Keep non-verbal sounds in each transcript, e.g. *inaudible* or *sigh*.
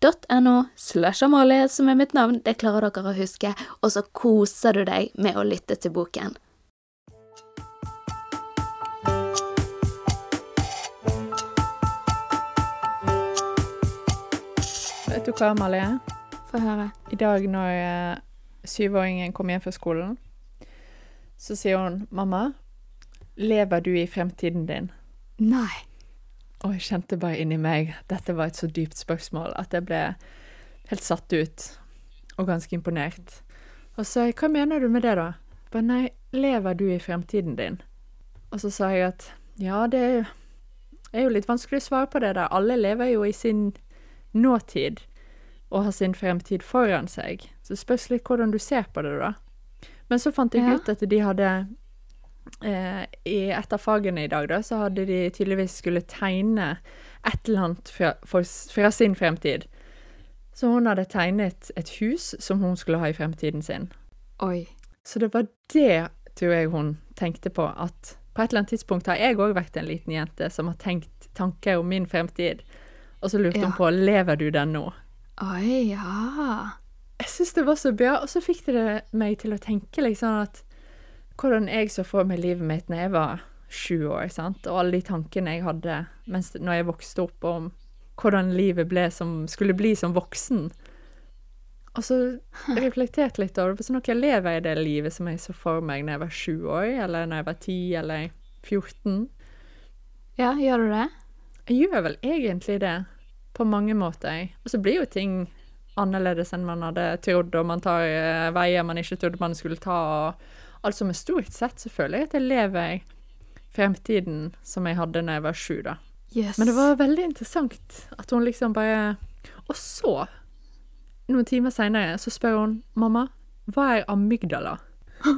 n-e-x-t-o-r-y.no slash Amalie som er mitt navn. Det klarer dere å huske. Og så koser du deg med å lytte til boken. Vet du hva, Amalie? Få høre. I dag når eh, syvåringen kom hjem fra skolen, så sier hun 'Mamma, lever du i fremtiden din?' Nei. Og jeg kjente bare inni meg Dette var et så dypt spørsmål at jeg ble helt satt ut og ganske imponert. Og så sa jeg 'Hva mener du med det, da?' Bare 'Nei, lever du i fremtiden din?' Og så sa jeg at ja, det er jo, litt vanskelig å svare på det der. Alle lever jo i sin nåtid og har sin fremtid foran seg. Så spørs litt hvordan du ser på det, da. Men så fant jeg Ja. ut at de hadde eh, I et av fagene i dag, da, så hadde de tydeligvis skulle tegne et eller annet fra, for, fra sin fremtid. Så hun hadde tegnet et hus som hun skulle ha i fremtiden sin. Oi. Så det var det, tror jeg hun tenkte på, at på et eller annet tidspunkt har jeg òg vært en liten jente som har tenkt tanker om min fremtid. Og så lurte Ja. hun på lever du den nå. Oi, ja. Jeg syns det var så bra, og så fikk det meg til å tenke liksom at hvordan jeg så for meg livet mitt når jeg var sju år, sant, og alle de tankene jeg hadde mens når jeg vokste opp om hvordan livet som, skulle bli som voksen. Og så reflekterte litt over det. Sånn, ok, lever jeg det livet som jeg så for meg når jeg var sju år, eller når jeg var ti, eller 14? Ja, gjør du det? Jeg gjør vel egentlig det, på mange måter. Og så blir jo ting annerledes enn man hadde trodd, og man tar eh, veier man ikke trodde man skulle ta. og Altså med stort sett så føler jeg at jeg lever fremtiden som jeg hadde når jeg var sju, da. Yes. Men det var veldig interessant at hun liksom bare Og så, noen timer seinere, så spør hun mamma, hva er amygdala? *laughs*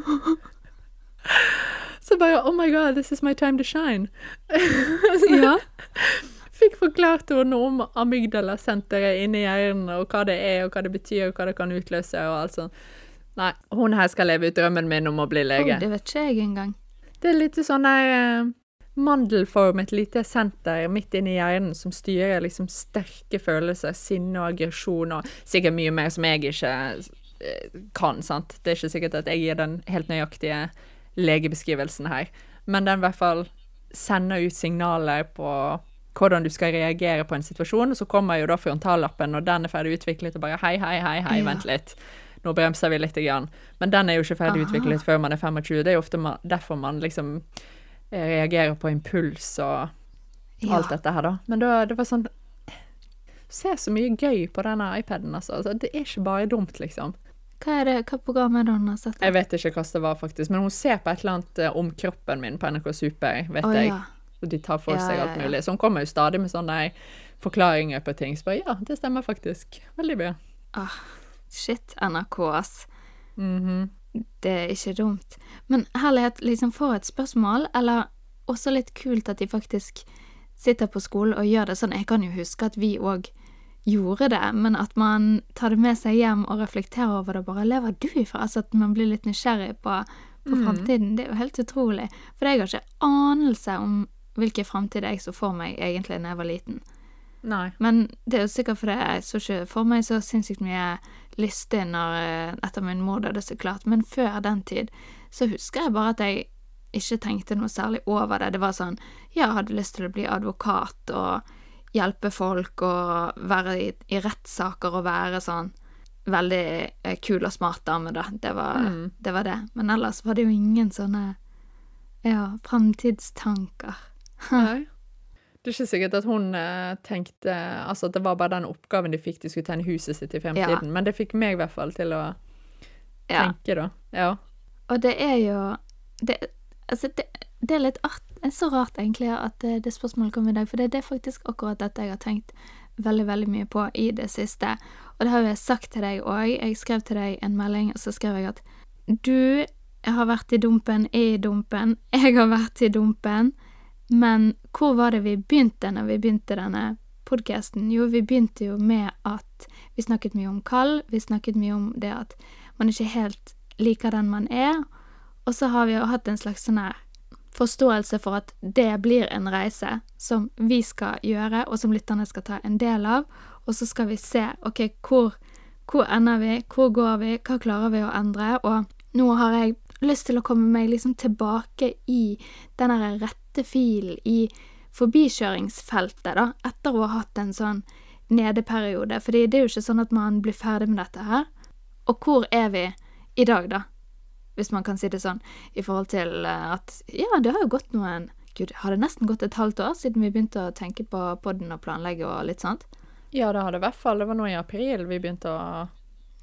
så bare Oh my God, this is my time to shine. *laughs* Ja. Fikk forklart henne om amygdalasenteret inni hjernen, og hva det er, og hva det betyr, og hva det kan utløse, og alt sånt. Nei, hun her skal leve ut drømmen min om å bli lege. Oh, det vet ikke jeg engang. Det er litt sånn der eh, mandelformet lite senter midt inni hjernen som styrer liksom sterke følelser, sinne og aggresjon og sikkert mye mer som jeg ikke eh, kan, sant. Det er ikke sikkert at jeg gir den helt nøyaktige legebeskrivelsen her, men den i hvert fall sender ut signaler på hvordan du skal reagere på en situasjon, og så kommer jo da frontallappen, og den er ferdig utviklet, og bare hei, hei, hei, hei, Ja. vent litt. Nå bremser vi litt, grann. men den er jo ikke ferdig utviklet før man er 25. Det er jo ofte man, derfor man liksom eh, reagerer på impuls og Ja. alt dette her, da. Men da, det var sånn ser så mye gøy på denne iPaden, altså. altså. Det er ikke bare dumt, liksom. Hva er det, hva program er det hun har sett? Jeg vet ikke hva det var, faktisk, men hun ser på et eller annet eh, om kroppen min på NRK Super, vet oh, jeg. ja. Og de tar for Ja, seg ja, alt ja. mulig. Så hun kommer jo stadig med sånne forklaringer på ting. Så bare ja, det stemmer faktisk. Veldig bra. Ah, shit, NRK, ass. Mhm. Det er ikke dumt. Men herlighet, liksom får et spørsmål, eller også litt kult at de faktisk sitter på skolen og gjør det sånn. Jeg kan jo huske at vi òg gjorde det, men at man tar det med seg hjem og reflekterer over det, bare lever du ifra? Altså at man blir litt nysgjerrig på, på Mm. framtiden. Det er jo helt utrolig. For jeg har ikke anelse om hvilken framtid jeg så for meg egentlig da jeg var liten. Nei. Men det er jo sikkert fordi jeg så ikke for meg så sinnssykt mye lister når, eh, etter min mor døde, så klart. Men før den tid så husker jeg bare at jeg ikke tenkte noe særlig over det. Det var sånn Ja, jeg hadde lyst til å bli advokat og hjelpe folk og være i, i rettssaker og være sånn veldig eh, kul og smart dame, da. Det var, Mm. det var det. Men ellers var det jo ingen sånne ja, framtidstanker. Nei. *laughs* Det er ikke sikkert at hun eh, tenkte Altså at det var bare den oppgaven de fikk, de skulle tenne huset sitt i fremtiden. Men det fikk meg i hvert fall til å Ja. tenke, da. Ja. Og det er jo det, Altså, det, det er litt art, det er så rart, egentlig, at det, det spørsmålet kom i dag. For det, det er faktisk akkurat dette jeg har tenkt veldig, veldig mye på i det siste. Og det har jo jeg sagt til deg òg. Jeg skrev til deg en melding, og så skrev jeg at du har vært i dumpen, er i dumpen, jeg har vært i dumpen. Men hvor var det vi begynte når vi begynte denne podkasten? Jo, vi begynte jo med at vi snakket mye om kall. Vi snakket mye om det at man ikke helt liker den man er. Og så har vi jo hatt en slags sånn her forståelse for at det blir en reise som vi skal gjøre, og som lytterne skal ta en del av. Og så skal vi se ok, hvor, hvor ender vi, hvor går vi, hva klarer vi å endre? Og nå har jeg lyst til å komme meg liksom tilbake i den der rette filen i forbikjøringsfeltet, da, etter å ha hatt en sånn nedeperiode. Fordi det er jo ikke sånn at man blir ferdig med dette her. Og hvor er vi i dag, da? Hvis man kan si det sånn, i forhold til eh, at ja, det har jo gått noen Gud, har det nesten gått et halvt år siden vi begynte å tenke på podden og planlegge og litt sånt? ja, det hadde i hvert fall. Det var nå i april vi begynte å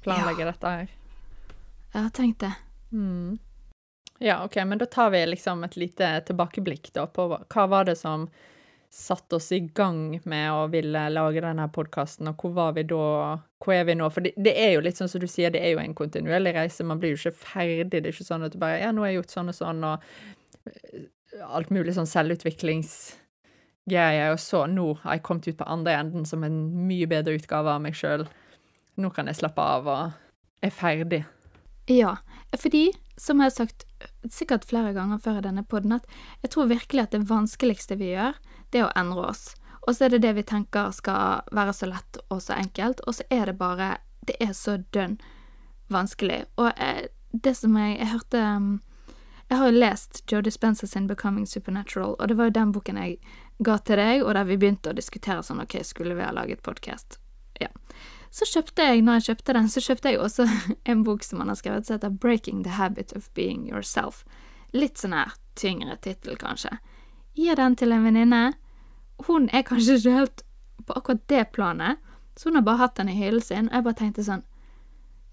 planlegge dette her. Jeg har tenkt det. Mm. Ja, OK, men da tar vi liksom et lite tilbakeblikk da på hva var det som satte oss i gang med å ville lage denne podkasten, og hvor var vi da Hvor er vi nå? For det, det er jo litt sånn som du sier, det er jo en kontinuerlig reise. Man blir jo ikke ferdig. Det er ikke sånn at du bare Ja, nå har jeg gjort sånn og sånn, og eh, alt mulig sånn selvutviklingsgreier, og så nå har jeg kommet ut på andre enden som en mye bedre utgave av meg sjøl. Nå kan jeg slappe av og er ferdig. Ja, fordi, som jeg har sagt sikkert flere ganger før i denne podden, at jeg tror virkelig at det vanskeligste vi gjør, det er å endre oss. Og så er det det vi tenker skal være så lett og så enkelt, og så er det bare Det er så dønn vanskelig. Og jeg, det som jeg Jeg hørte Jeg har jo lest Joe Dispenza sin 'Becoming Supernatural', og det var jo den boken jeg ga til deg, og der vi begynte å diskutere sånn OK, skulle vi ha laget podkast? Ja. Så kjøpte jeg, når jeg kjøpte den, så kjøpte jeg også *laughs* en bok som han har skrevet som heter 'Breaking the Habit of Being Yourself'. Litt sånn her tyngre tittel, kanskje. Gir den til en venninne. Hun er kanskje ikke helt på akkurat det planet, så hun har bare hatt den i hyllen sin, og jeg bare tenkte sånn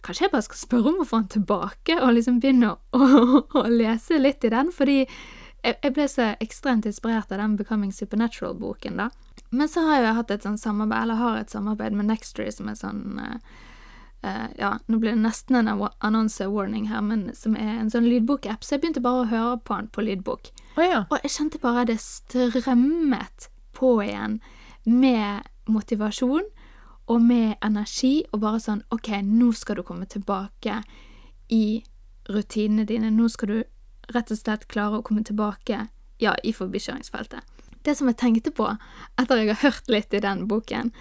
Kanskje jeg bare skal spørre om å få den tilbake, og liksom begynne å, å, *laughs* å lese litt i den, fordi jeg, jeg ble så ekstremt inspirert av den Becoming Supernatural-boken, da. Men så har jeg hatt et sånn samarbeid, eller har et samarbeid med Nextory, som er sånn eh, Ja, nå blir det nesten en annonse-warning her, men som er en sånn lydbokapp, så jeg begynte bare å høre på den på lydbok. Oh, ja. Og jeg kjente bare det strømmet på igjen med motivasjon og med energi, og bare sånn OK, nå skal du komme tilbake i rutinene dine. Nå skal du rett og slett klare å komme tilbake, ja, i forbikjøringsfeltet. Det som jeg tenkte på etter jeg har hørt litt i den boken,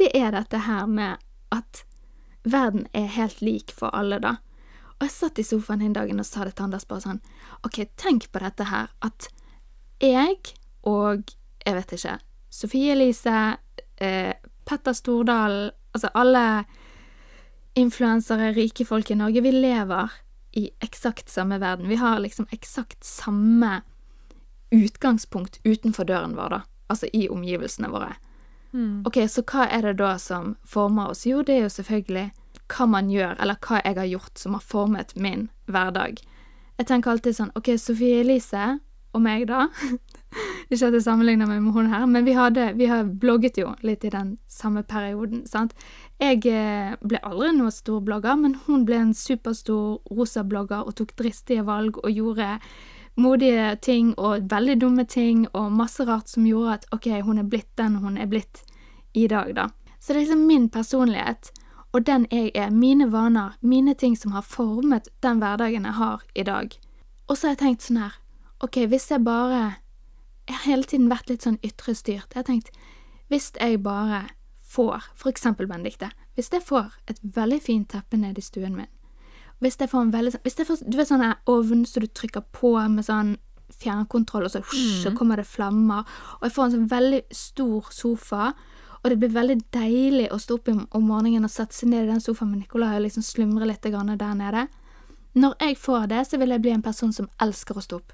det er dette her med at verden er helt lik for alle, da. Og jeg satt i sofaen den dagen og sa det til Anders bare sånn OK, tenk på dette her, at jeg og jeg vet ikke Sofie Elise, eh, Petter Stordalen Altså alle influensere, rike folk i Norge, vi lever i eksakt samme verden. Vi har liksom eksakt samme utgangspunkt utenfor døren vår, da. Altså i omgivelsene våre. Ok, så hva er det da som former oss? Jo, det er jo selvfølgelig hva man gjør, eller hva jeg har gjort som har formet min hverdag. Jeg tenker alltid sånn Ok, Sofie Elise og meg, da. *laughs* Ikke at jeg sammenligner meg med hun her, men vi, hadde, vi har blogget jo litt i den samme perioden, sant. Jeg eh, ble aldri noen stor blogger, men hun ble en superstor rosa blogger og tok dristige valg og gjorde modige ting og veldig dumme ting og masse rart som gjorde at ok, hun er blitt den hun er blitt i dag, da. Så det er liksom min personlighet og den jeg er, mine vaner, mine ting som har formet den hverdagen jeg har i dag. Og så har jeg tenkt sånn her, ok, hvis jeg bare Jeg har hele tiden vært litt sånn ytre styrt. Jeg har tenkt, hvis jeg bare får, for eksempel Benedicte, hvis jeg får et veldig fint teppe ned i stuen min, hvis jeg får en veldig sånn- Hvis jeg får, du vet sånn ovn så du trykker på med sånn fjernkontroll, og så, husk, så kommer det flammer, og jeg får en sånn veldig stor sofa, Og det blir veldig deilig å stå opp om, morgenen og sette seg ned i den sofaen med Nicolai og liksom slumre litt der nede. Når jeg får det, så vil jeg bli en person som elsker å stå opp.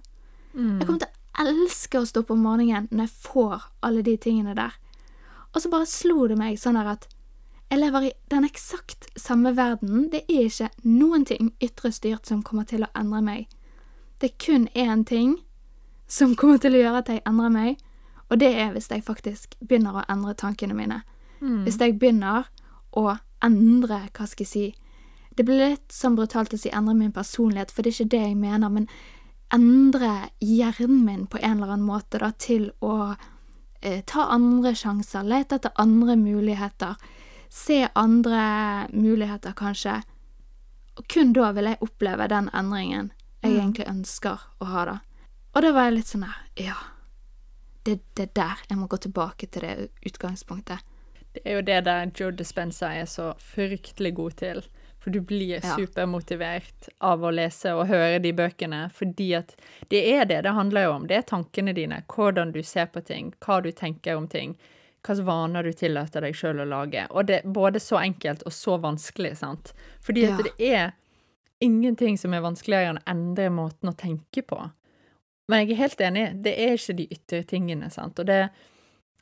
Jeg kommer til å elske å stå opp om morgenen når jeg får alle de tingene der. Og så bare slo det meg sånn at jeg lever i den eksakt samme verdenen. Det er ikke noen ting ytre styrt som kommer til å endre meg. Det er kun én ting som kommer til å gjøre at jeg endrer meg, og det er hvis jeg faktisk begynner å endre tankene mine. Hvis jeg begynner å endre, hva skal jeg si Det blir litt sånn brutalt å si endre min personlighet, for det er ikke det jeg mener, men endre hjernen min på en eller annen måte da, til å eh, ta andre sjanser, lete etter andre muligheter, se andre muligheter, kanskje. Og kun da vil jeg oppleve den endringen jeg egentlig ønsker å ha, da. Og da var jeg litt sånn her, ja, det det er der jeg må gå tilbake til det utgangspunktet. Det er jo det der Joe Dispenza er så fryktelig god til. For du blir Ja. supermotivert av å lese og høre de bøkene, fordi at det er det det handler jo om. Det er tankene dine, hvordan du ser på ting, hva du tenker om ting, hvilke vaner du tillater deg sjøl å lage. Og det er både så enkelt og så vanskelig, sant. Fordi at Ja. det er ingenting som er vanskeligere enn å endre måten å tenke på. Men jeg er helt enig, det er ikke de ytre tingene, sant. Og det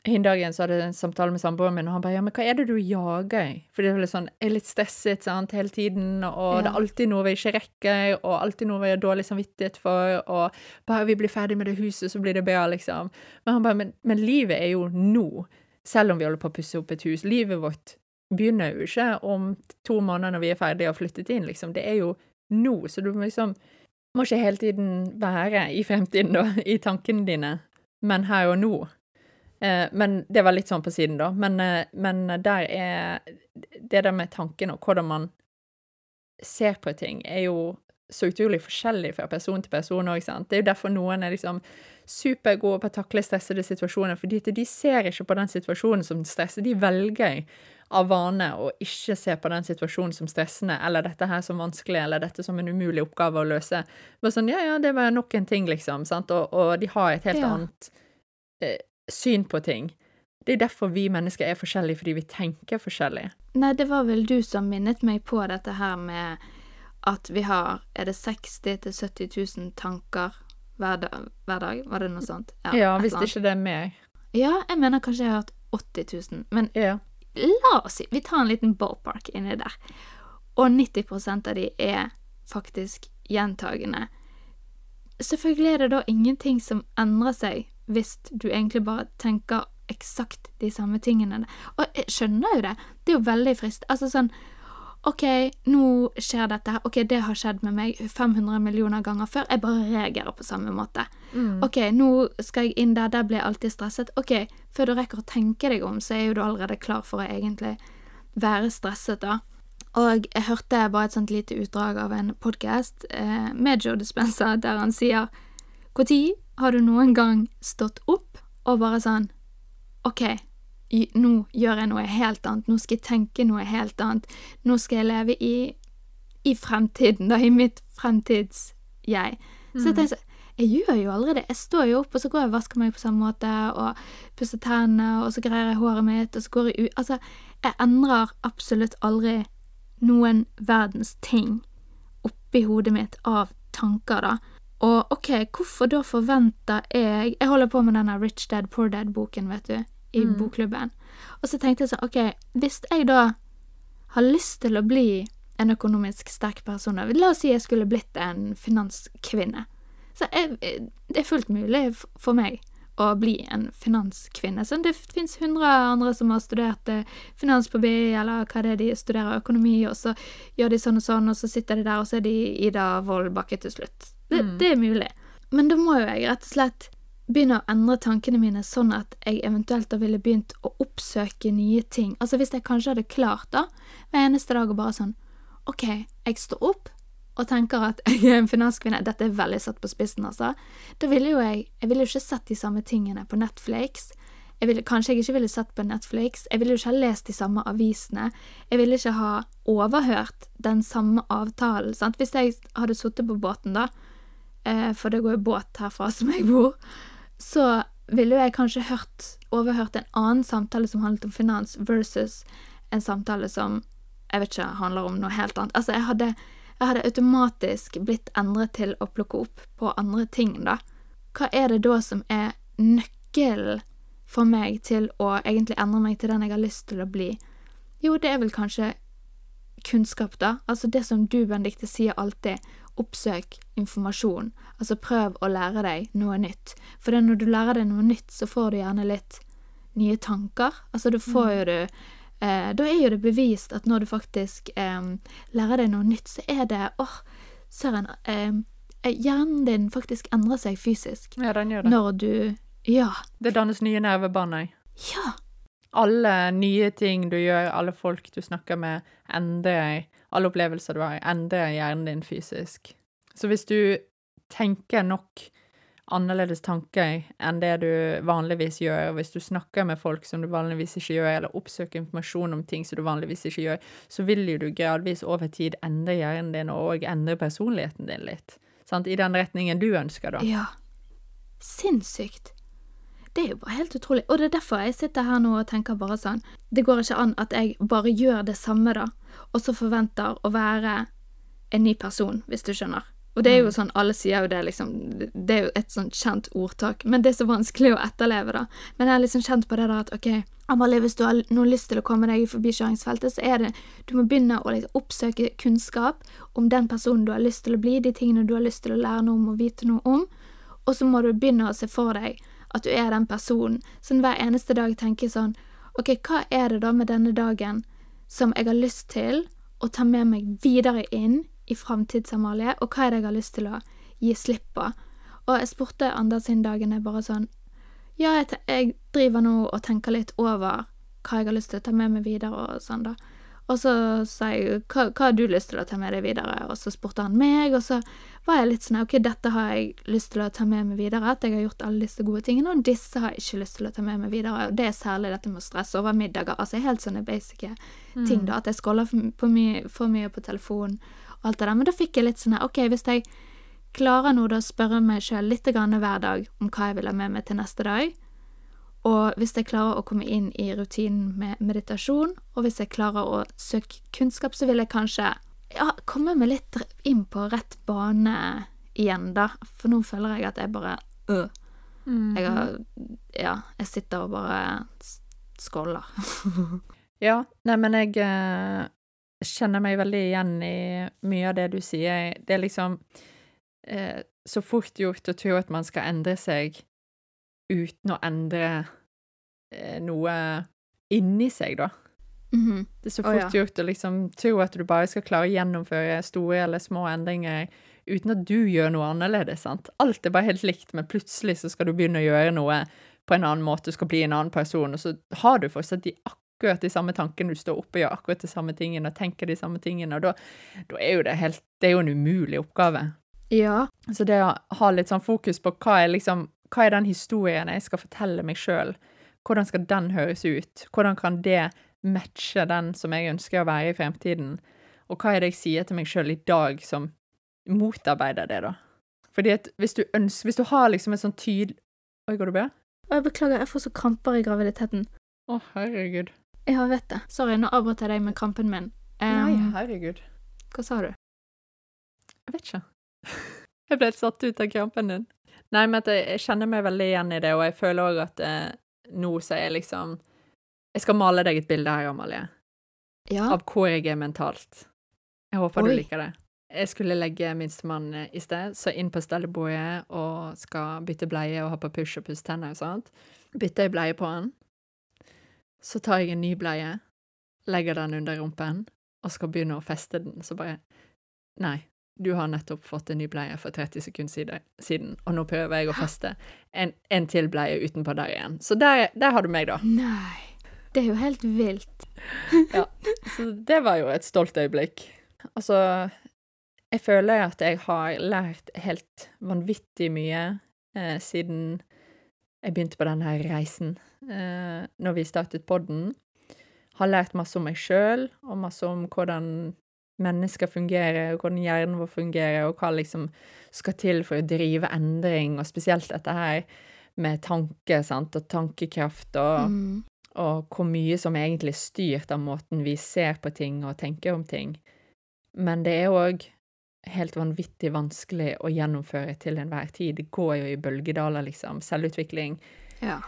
Hin dagen så hadde jeg en samtale med samboeren min, og han bare 'ja, men hva er det du jager i?' For det er litt sånn, jeg er litt stresset sant, hele tiden, og det er alltid noe vi ikke rekker, og alltid noe vi har dårlig samvittighet for, og bare vi blir ferdig med det huset, så blir det bra, liksom. Men han bare, men, men livet er jo nå, selv om vi holder på å pusse opp et hus. Livet vårt begynner jo ikke om to måneder når vi er ferdige og flyttet inn, liksom. Det er jo nå, så du må liksom må ikke hele tiden være i fremtiden, da, i tankene dine, men her og nå. Eh, men det var litt sånn på siden, da. Men, eh, men der er Det der med tanken og hvordan man ser på ting, er jo så utrolig forskjellig fra person til person òg, sant. Det er jo derfor noen er liksom supergode på å takle stressede situasjoner, fordi de ser ikke på den situasjonen som stresser. De velger av vane å ikke se på den situasjonen som stressende, eller dette her som vanskelig, eller dette som en umulig oppgave å løse. Bare sånn, ja, ja, det var nok en ting, liksom, sant, og, og de har et helt Ja. annet eh, syn på ting. Det er derfor vi mennesker er forskjellige, fordi vi tenker forskjellig. Nei, det var vel du som minnet meg på dette her med at vi har Er det 60 000-70 000 tanker hver dag, hver dag? Var det noe sånt? Ja, ja hvis ikke det er mer. Ja, jeg mener kanskje jeg har hørt 80 000, men Ja. la oss si Vi tar en liten ballpark inni der. Og 90% av de er faktisk gjentagende. Selvfølgelig er det da ingenting som endrer seg hvis du egentlig bare tenker eksakt de samme tingene. Og jeg skjønner jo det. Det er jo veldig frist. Altså sånn OK, nå skjer dette her. OK, det har skjedd med meg 500 millioner ganger før. Jeg bare reagerer på samme måte. OK, nå skal jeg inn der. Der blir jeg alltid stresset. OK, før du rekker å tenke deg om, så er jo du allerede klar for å egentlig være stresset, da. Og jeg hørte bare et sånt lite utdrag av en podkast eh, med Joe Dispenza der han sier Når har du noen gang stått opp og bare sånn OK, nå gjør jeg noe helt annet. Nå skal jeg tenke noe helt annet. Nå skal jeg leve i, i fremtiden, da, i mitt fremtids-jeg. Så jeg tenker så jeg gjør jo aldri det. Jeg står jo opp, og så går jeg og vasker meg på samme måte, og pusser tennene, og så greier jeg håret mitt, og så går jeg ut Altså, jeg endrer absolutt aldri noen verdens ting oppi hodet mitt av tanker, da. Og ok, hvorfor da forventer jeg Jeg holder på med denne Rich Dad Poor Dad-boken, vet du, i bokklubben. Og så tenkte jeg sånn, ok, hvis jeg da har lyst til å bli en økonomisk sterk person, la oss si jeg skulle blitt en finanskvinne, så jeg, det er fullt mulig for meg å bli en finanskvinne. Så det fins hundre andre som har studert eh, finans på BI, eller hva det er de studerer økonomi, og så gjør de sånn og sånn, og så sitter de der, og så er de Ida Wold Bakke til slutt. Det, det er mulig. Men da må jo jeg rett og slett begynne å endre tankene mine sånn at jeg eventuelt da ville begynt å oppsøke nye ting. Altså hvis jeg kanskje hadde klart da, hver eneste dag å bare sånn OK, jeg står opp og tenker at *laughs* jeg er en finanskvinne. Dette er veldig satt på spissen, altså. Da ville jo jeg Jeg ville jo ikke sett de samme tingene på Netflix. Jeg ville, kanskje jeg ikke ville sett på Netflix. Jeg ville jo ikke ha lest de samme avisene. Jeg ville ikke ha overhørt den samme avtalen. Sant? Hvis jeg hadde sittet på båten, da, eh, for det går jo båt herfra som jeg bor, så ville jo jeg kanskje hørt, overhørt en annen samtale som handlet om finans, versus en samtale som jeg vet ikke, handler om noe helt annet. Altså, jeg hadde, jeg hadde automatisk blitt endret til å plukke opp på andre ting, da. Hva er det da som er nøkkelen for meg til å egentlig endre meg til den jeg har lyst til å bli? Jo, det er vel kanskje kunnskap, da. Altså det som du, Benedicte, sier alltid. Oppsøk informasjon. Altså prøv å lære deg noe nytt. For det når du lærer deg noe nytt, så får du gjerne litt nye tanker. Altså du får jo du eh, Da er jo det bevist at når du faktisk eh, lærer deg noe nytt, så er det åh, oh, søren eh, Hjernen din faktisk endrer seg fysisk. Ja, den gjør det. Når du Ja. Det dannes nye nervebaner. Ja. Alle nye ting du gjør, alle folk du snakker med, endrer alle opplevelser du har, endrer hjernen din fysisk. Så hvis du tenker nok annerledes tanker enn det du vanligvis gjør, hvis du snakker med folk som du vanligvis ikke gjør, eller oppsøker informasjon om ting som du vanligvis ikke gjør, så vil jo du gradvis over tid endre hjernen din og endre personligheten din litt. Sant? I den retningen du ønsker, da. Ja. Sinnssykt. Det er jo bare helt utrolig. Og det er derfor jeg sitter her nå og tenker bare sånn Det går ikke an at jeg bare gjør det samme, da, og så forventer å være en ny person, hvis du skjønner. Og det er jo sånn, alle sier jo det, liksom. Det er jo et sånn kjent ordtak, men det er så vanskelig å etterleve, da. Men jeg har liksom kjent på det der at ok, Amalie, hvis du har noe lyst til å komme deg i forbikjøringsfeltet, så er det Du må begynne å liksom oppsøke kunnskap om den personen du har lyst til å bli, de tingene du har lyst til å lære noe om og vite noe om, og så må du begynne å se for deg at du er den personen. Sånn hver eneste dag tenker sånn Ok, hva er det da med denne dagen som jeg har lyst til å ta med meg videre inn i Framtids-Amalie, og hva er det jeg har lyst til å gi slipp på? Og jeg spurte Anders inn dagen er bare sånn Ja, jeg, jeg driver nå og tenker litt over hva jeg har lyst til å ta med meg videre og sånn, da. Og så sa jeg hva, hva har du lyst til å ta med deg videre, og så spurte han meg, og så var jeg litt sånn ok, dette har jeg lyst til å ta med meg videre, at jeg har gjort alle disse gode tingene, og disse har jeg ikke lyst til å ta med meg videre, og det er særlig dette med å stresse over middager, altså helt sånne basic ting, da, at jeg scroller for, mye, for mye på telefonen alt det der, men da fikk jeg litt sånn her, ok, hvis jeg klarer nå da å spørre meg sjøl litt grann hver dag om hva jeg vil ha med meg til neste dag, og hvis jeg klarer å komme inn i rutinen med meditasjon, og hvis jeg klarer å søke kunnskap, så vil jeg kanskje ja, komme meg litt inn på rett bane igjen, da. For nå føler jeg at jeg bare øh. Jeg har Ja, jeg sitter og bare skåler. *laughs* ja, nei, men jeg eh, kjenner meg veldig igjen i mye av det du sier. Det er liksom eh, så fort gjort å tro at man skal endre seg uten å endre eh, noe inni seg, da. Mm -hmm. Det er så fort oh, ja. gjort å liksom tro at du bare skal klare å gjennomføre store eller små endringer uten at du gjør noe annerledes, sant. Alt er bare helt likt, men plutselig så skal du begynne å gjøre noe på en annen måte, du skal bli en annen person, og så har du fortsatt de akkurat de samme tankene, du står oppe gjør akkurat de samme tingene og tenker de samme tingene, og da, da er jo det helt Det er jo en umulig oppgave. Ja. Så det å ha litt sånn fokus på hva er liksom Hva er den historien jeg skal fortelle meg sjøl? Hvordan skal den høres ut? Hvordan kan det matche den som jeg ønsker å være i fremtiden? Og hva er det jeg sier til meg sjøl i dag som motarbeider det, da? Fordi at hvis du ønsker Hvis du har liksom et sånn tydelig Oi, går det bra? Jeg beklager, jeg får så kramper i graviditeten. Å, herregud. Ja, jeg vet det. Sorry, nå avbrøt jeg deg med krampen min. Nei, Um, herregud. hva sa du? Jeg vet ikke. *laughs* Jeg ble helt satt ut av krampen din. Nei, men jeg, kjenner meg veldig igjen i det, og jeg føler òg at eh, nå så er jeg liksom Jeg skal male deg et bilde her, Amalie, Ja. av hvor jeg er mentalt. Jeg håper Oi. du liker det. Jeg skulle legge minstemann eh, i sted, så inn på stellebordet og skal bytte bleie og ha på push og pusse tenner og sånt. Bytter jeg bleie på han. Så tar jeg en ny bleie, legger den under rumpen, og skal begynne å feste den, så bare Nei, du har nettopp fått en ny bleie for 30 sekunder siden, og nå prøver jeg å feste en, en til bleie utenpå der igjen. Så der, der har du meg, da. Nei. Det er jo helt vilt. *laughs* Ja, så det var jo et stolt øyeblikk. Altså, jeg føler at jeg har lært helt vanvittig mye eh, siden jeg begynte på denne reisen. Eh, når vi startet podden. Har lært masse om meg sjøl, og masse om hvordan mennesker fungerer, og hvordan hjernen vår fungerer, og hva liksom skal til for å drive endring, og spesielt dette her med tanke, sant, og tankekraft, og, Mm. og hvor mye som er egentlig styrt av måten vi ser på ting og tenker om ting. Men det er òg helt vanvittig vanskelig å gjennomføre til enhver tid. Det går jo i bølgedaler, liksom. Selvutvikling Ja.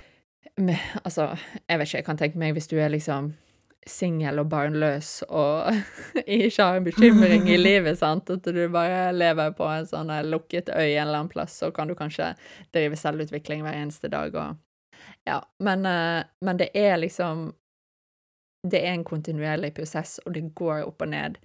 Altså, jeg vet ikke, jeg kan tenke meg hvis du er liksom singel og barnløs og ikke har en bekymring i livet, sant, at du bare lever på en sånn lukket øy en eller annen plass, så kan du kanskje drive selvutvikling hver eneste dag og Ja, men, eh, men det er liksom Det er en kontinuerlig prosess, og det går opp og ned.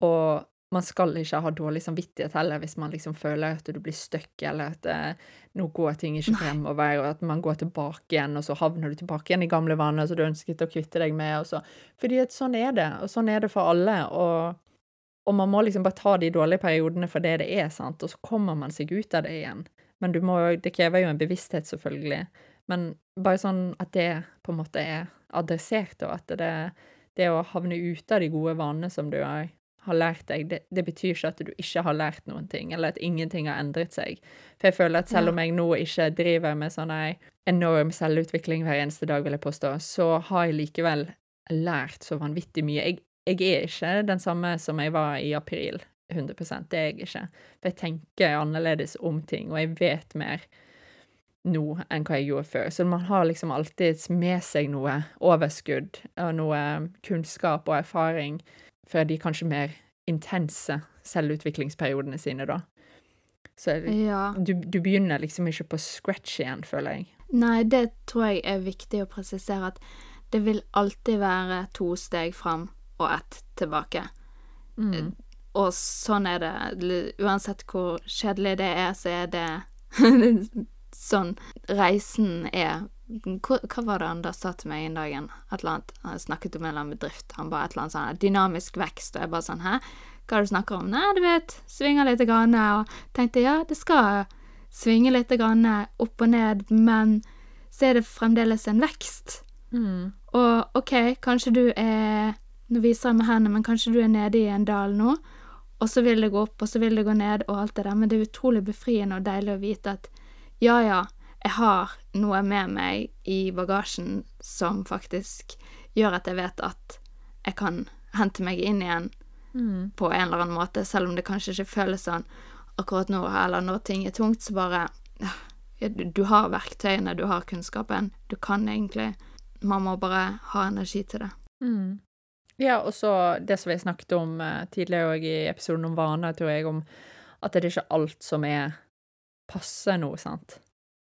Og man skal ikke ha dårlig samvittighet heller hvis man liksom føler at du blir stuck, eller at eh, nå går ting ikke fremover, og at man går tilbake igjen, og så havner du tilbake igjen i gamle vaner som du ønsket å kvitte deg med, og så Fordi at sånn er det, og sånn er det for alle, og, og man må liksom bare ta de dårlige periodene for det det er, sant, og så kommer man seg ut av det igjen. Men du må Det krever jo en bevissthet, selvfølgelig, men bare sånn at det på en måte er adressert, og at det, det å havne ute av de gode vanene som du har, har lært deg, det, det betyr ikke at du ikke har lært noen ting, eller at ingenting har endret seg. For jeg føler at selv om jeg nå ikke driver med sånn ei enorm selvutvikling hver eneste dag, vil jeg påstå, så har jeg likevel lært så vanvittig mye. Jeg, jeg er ikke den samme som jeg var i april, 100% det er jeg ikke. For jeg tenker annerledes om ting, og jeg vet mer nå enn hva jeg gjorde før. Så man har liksom alltid med seg noe overskudd og noe kunnskap og erfaring fra de kanskje mer intense selvutviklingsperiodene sine, da. Så ja. du, du begynner liksom ikke på scratch igjen, føler jeg. Nei, det tror jeg er viktig å presisere at det vil alltid være to steg fram og ett tilbake. Mm. Og sånn er det. Uansett hvor kjedelig det er, så er det *laughs* sånn reisen er. Hva, hva var det da sa til meg en dag? Et eller annet, Han snakket om en eller annen bedrift. Han bare et eller annet sånn dynamisk vekst, og jeg bare sånn Hæ? Hva er det du snakker om? Nei, du vet, svinger litt grann, og tenkte ja, det skal svinge litt grann opp og ned, men så er det fremdeles en vekst. Mm. Og OK, kanskje du er Nå viser jeg med hendene, men kanskje du er nede i en dal nå, og så vil det gå opp, og så vil det gå ned, og alt det der, men det er utrolig befriende og deilig å vite at ja, ja, jeg har noe med meg i bagasjen som faktisk gjør at jeg vet at jeg kan hente meg inn igjen Mm. på en eller annen måte, selv om det kanskje ikke føles sånn akkurat nå, eller når ting er tungt, så bare ja, du, har verktøyene, du har kunnskapen, du kan egentlig Man må bare ha energi til det. Mm. Ja, og så det som vi snakket om eh, tidligere i episoden om vaner, tror jeg, om at det er ikke alt som er passe nå, sant.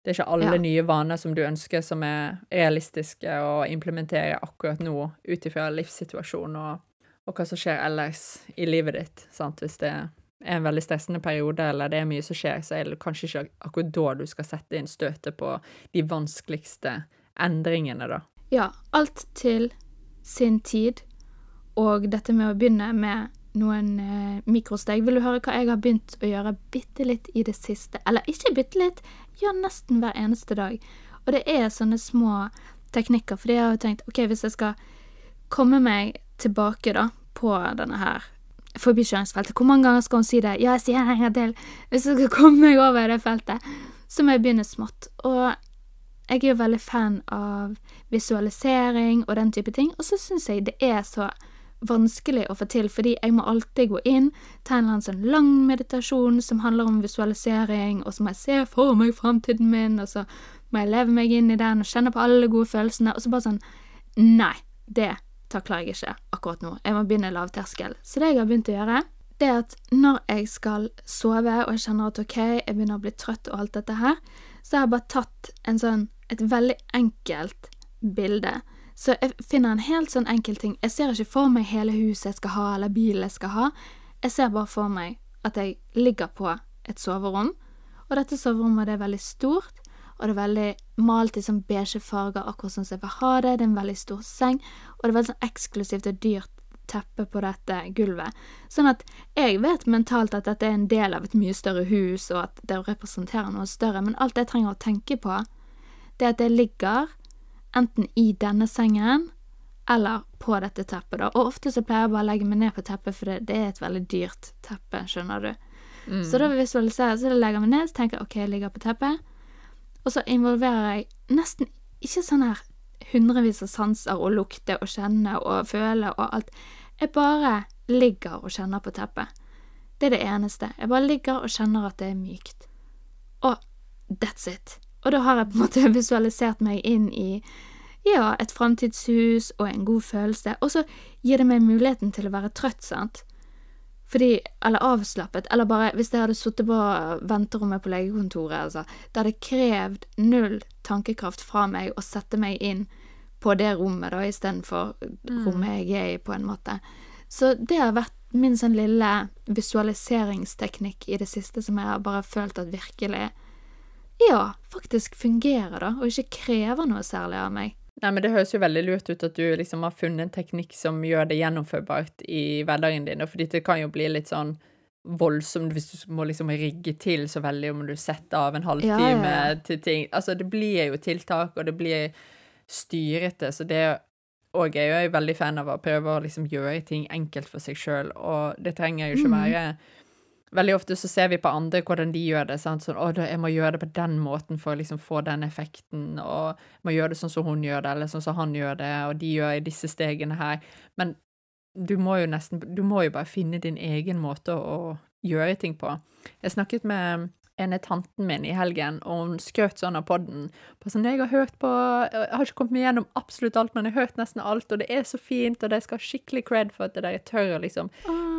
Det er ikke alle Ja. nye vaner som du ønsker som er realistiske å implementere akkurat nå, ut ifra livssituasjonen og, og hva som skjer ellers i livet ditt, sant. Hvis det er en veldig stressende periode, eller det er mye som skjer, så er det kanskje ikke akkurat da du skal sette inn støtet på de vanskeligste endringene, da. Ja, alt til sin tid, og dette med å begynne med noen eh, mikrosteg. Vil du høre hva jeg har begynt å gjøre bitte litt i det siste? Eller ikke bitte litt, gjør nesten hver eneste dag. Og det er sånne små teknikker, fordi jeg har tenkt OK, hvis jeg skal komme meg tilbake da på denne her forbikjøringsfeltet, hvor mange ganger skal hun si det? Ja, jeg sier det en gang til. Hvis jeg skal komme meg over det feltet, så må jeg begynne smått. Og jeg er jo veldig fan av visualisering og den type ting, og så syns jeg det er så vanskelig å få til, fordi jeg må alltid gå inn, ta en sånn lang meditasjon som handler om visualisering, og så må jeg se for meg framtiden min, og så må jeg leve meg inn i den og kjenne på alle gode følelsene, og så bare sånn Nei, det takler jeg ikke akkurat nå. Jeg må begynne lavterskel. Så det jeg har begynt å gjøre, det er at når jeg skal sove, og jeg kjenner at ok, jeg begynner å bli trøtt og alt dette her, så jeg har jeg bare tatt sånn, et veldig enkelt bilde. Så jeg finner en helt sånn enkel ting. Jeg ser ikke for meg hele huset jeg skal ha, eller bilen jeg skal ha. Jeg ser bare for meg at jeg ligger på et soverom, og dette soverommet det er veldig stort, og det er veldig malt i sånn beige farger, akkurat sånn som jeg vil ha det. Det er en veldig stor seng, og det er veldig sånn eksklusivt og dyrt teppe på dette gulvet. Sånn at jeg vet mentalt at dette er en del av et mye større hus, og at det representerer noe større, men alt jeg trenger å tenke på, det er at jeg ligger enten i denne sengen eller på dette teppet, da. Og ofte så pleier jeg bare å legge meg ned på teppet, for det, det er et veldig dyrt teppe, skjønner du. Mm. Så da visualiserer jeg, så jeg legger meg ned, så tenker jeg ok, jeg ligger på teppet, Og så involverer jeg nesten ikke sånn her hundrevis av sanser og lukte og kjenne og føle og alt. Jeg bare ligger og kjenner på teppet. Det er det eneste. Jeg bare ligger og kjenner at det er mykt. Og that's it. Og da har jeg på en måte *laughs* visualisert meg inn i ja, et framtidshus og en god følelse, og så gir det meg muligheten til å være trøtt, sant? Fordi, eller avslappet, eller bare hvis jeg hadde sittet på venterommet på legekontoret, altså, det hadde krevd null tankekraft fra meg å sette meg inn på det rommet, da, istedenfor Mm. rommet jeg er i, på en måte. Så det har vært min sånn lille visualiseringsteknikk i det siste som jeg har bare følt at virkelig, ja, faktisk fungerer, da, og ikke krever noe særlig av meg. Nei, men Det høres jo veldig lurt ut at du liksom har funnet en teknikk som gjør det gjennomførbart i hverdagen din, fordi det kan jo bli litt sånn voldsomt hvis du må liksom rigge til så veldig om du setter av en halvtime Ja, ja, ja. til ting. Altså, det blir jo tiltak, og det blir styrete, så det òg jeg er jo veldig fan av å prøve å liksom gjøre ting enkelt for seg sjøl, og det trenger jo ikke Mhm. være Veldig ofte så ser vi på andre hvordan de gjør det. sant? Sånn, å, jeg må gjøre det på den måten for å liksom få den effekten, og jeg må gjøre det sånn som hun gjør det, eller sånn som han gjør det, og de gjør i disse stegene her. Men du må jo nesten Du må jo bare finne din egen måte å gjøre ting på. Jeg snakket med ene tanten min i helgen, og hun skjøt sånn av podden. På sånn, jeg har hørt på Jeg har ikke kommet meg gjennom absolutt alt, men jeg har hørt nesten alt, og det er så fint, og de skal ha skikkelig cred for at dere tør å liksom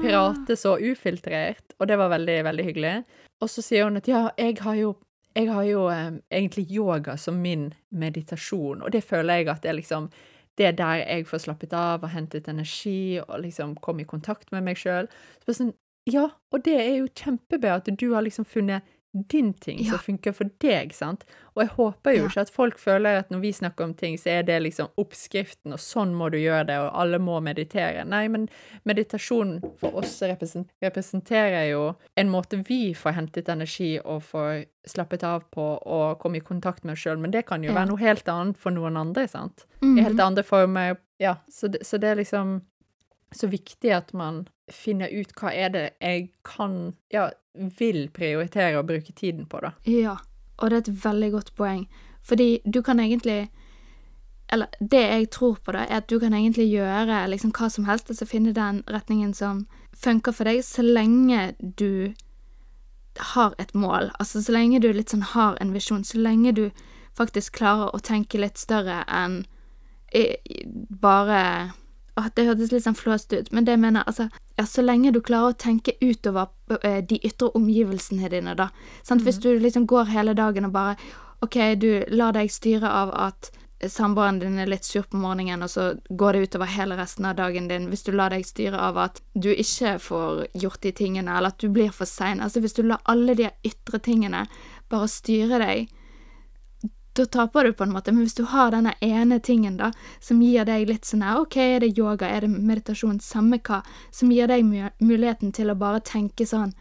pirate så ufiltrert, og det var veldig, veldig hyggelig. Og så sier hun at ja, jeg har jo, jeg har jo eh, egentlig yoga som min meditasjon, og det føler jeg at det er liksom det er der jeg får slappet av og hentet energi og liksom kom i kontakt med meg sjøl. Sånn, ja, og det er jo kjempebra at du har liksom funnet din ting Ja. som funker for deg, sant? Og jeg håper jo Ja. ikke at folk føler at når vi snakker om ting, så er det liksom oppskriften, og sånn må du gjøre det, og alle må meditere. Nei, men meditasjon for oss representerer jo en måte vi får hentet energi og får slappet av på og komme i kontakt med oss sjøl, men det kan jo Ja. være noe helt annet for noen andre, sant? Mhm. I helt andre former. Ja, så det, så det er liksom så viktig at man finner ut hva er det jeg kan, ja, vil prioritere å bruke tiden på, da. Ja, og det er et veldig godt poeng. Fordi du kan egentlig Eller det jeg tror på, da, er at du kan egentlig gjøre liksom hva som helst, altså finne den retningen som funker for deg, så lenge du har et mål. Altså så lenge du litt sånn har en visjon, så lenge du faktisk klarer å tenke litt større enn i, bare Åh, det hørtes litt sånn flåst ut, men det jeg mener, altså ja, Så lenge du klarer å tenke utover eh, de ytre omgivelsene dine, da. Sant? Hvis du liksom går hele dagen og bare OK, du lar deg styre av at samboeren din er litt sur på morgenen, og så går det utover hele resten av dagen din. Hvis du lar deg styre av at du ikke får gjort de tingene, eller at du blir for sein. Altså hvis du lar alle de ytre tingene bare styre deg, da taper du på en måte. Men hvis du har denne ene tingen da, som gir deg litt sånn her, ok, er det yoga, er det meditasjon, samme hva, som gir deg muligheten til å bare tenke sånn,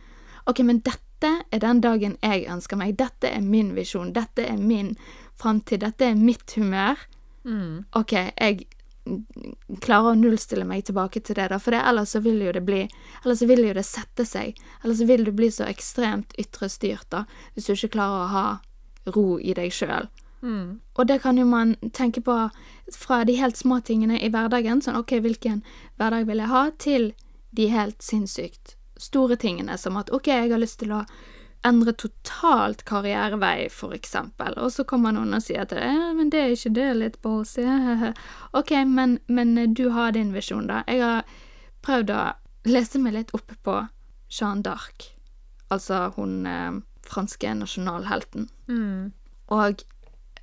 ok, men dette er den dagen jeg ønsker meg, dette er min visjon, dette er min framtid, dette er mitt humør. Ok, jeg klarer å nullstille meg tilbake til det, da, for det, ellers så vil jo det bli Ellers så vil jo det sette seg. Ellers så vil du bli så ekstremt ytre styrt, da, hvis du ikke klarer å ha ro i deg sjøl. Og det kan jo man tenke på fra de helt små tingene i hverdagen, sånn ok, hvilken hverdag vil jeg ha, til de helt sinnssykt store tingene, som at ok, jeg har lyst til å endre totalt karrierevei, for eksempel, og så kommer noen og sier til deg, ja, men det er ikke det litt ballsy, ok, men, men du har din visjon, da. Jeg har prøvd å lese meg litt oppe på Jeanne d'Arc, altså hun eh, franske nasjonalhelten. Og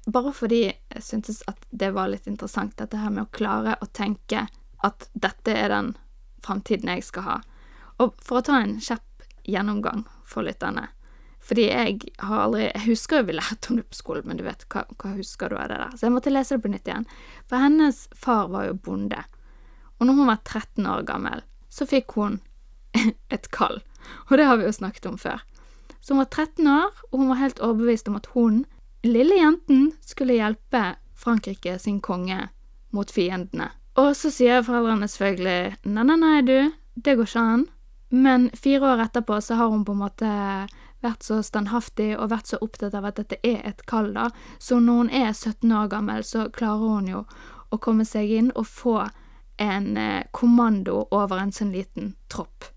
bare fordi jeg syntes at det var litt interessant, dette her med å klare å tenke at dette er den framtiden jeg skal ha. Og for å ta en kjapp gjennomgang for lytterne. Fordi jeg har aldri Jeg husker jo vi lærte om det på skolen, men du vet, hva, hva husker du av det der? Så jeg måtte lese det på nytt igjen. For hennes far var jo bonde. Og når hun var 13 år gammel, så fikk hun *laughs* et kall. Og det har vi jo snakket om før. Så hun var 13 år, og hun var helt overbevist om at hun, lille jenten, skulle hjelpe Frankrike sin konge mot fiendene. Og så sier foreldrene selvfølgelig nei, nei, nei, du, det går ikke an. Men fire år etterpå så har hun på en måte vært så standhaftig og vært så opptatt av at dette er et kall, da. Så når hun er 17 år gammel, så klarer hun jo å komme seg inn og få en eh, kommando over en sånn liten tropp.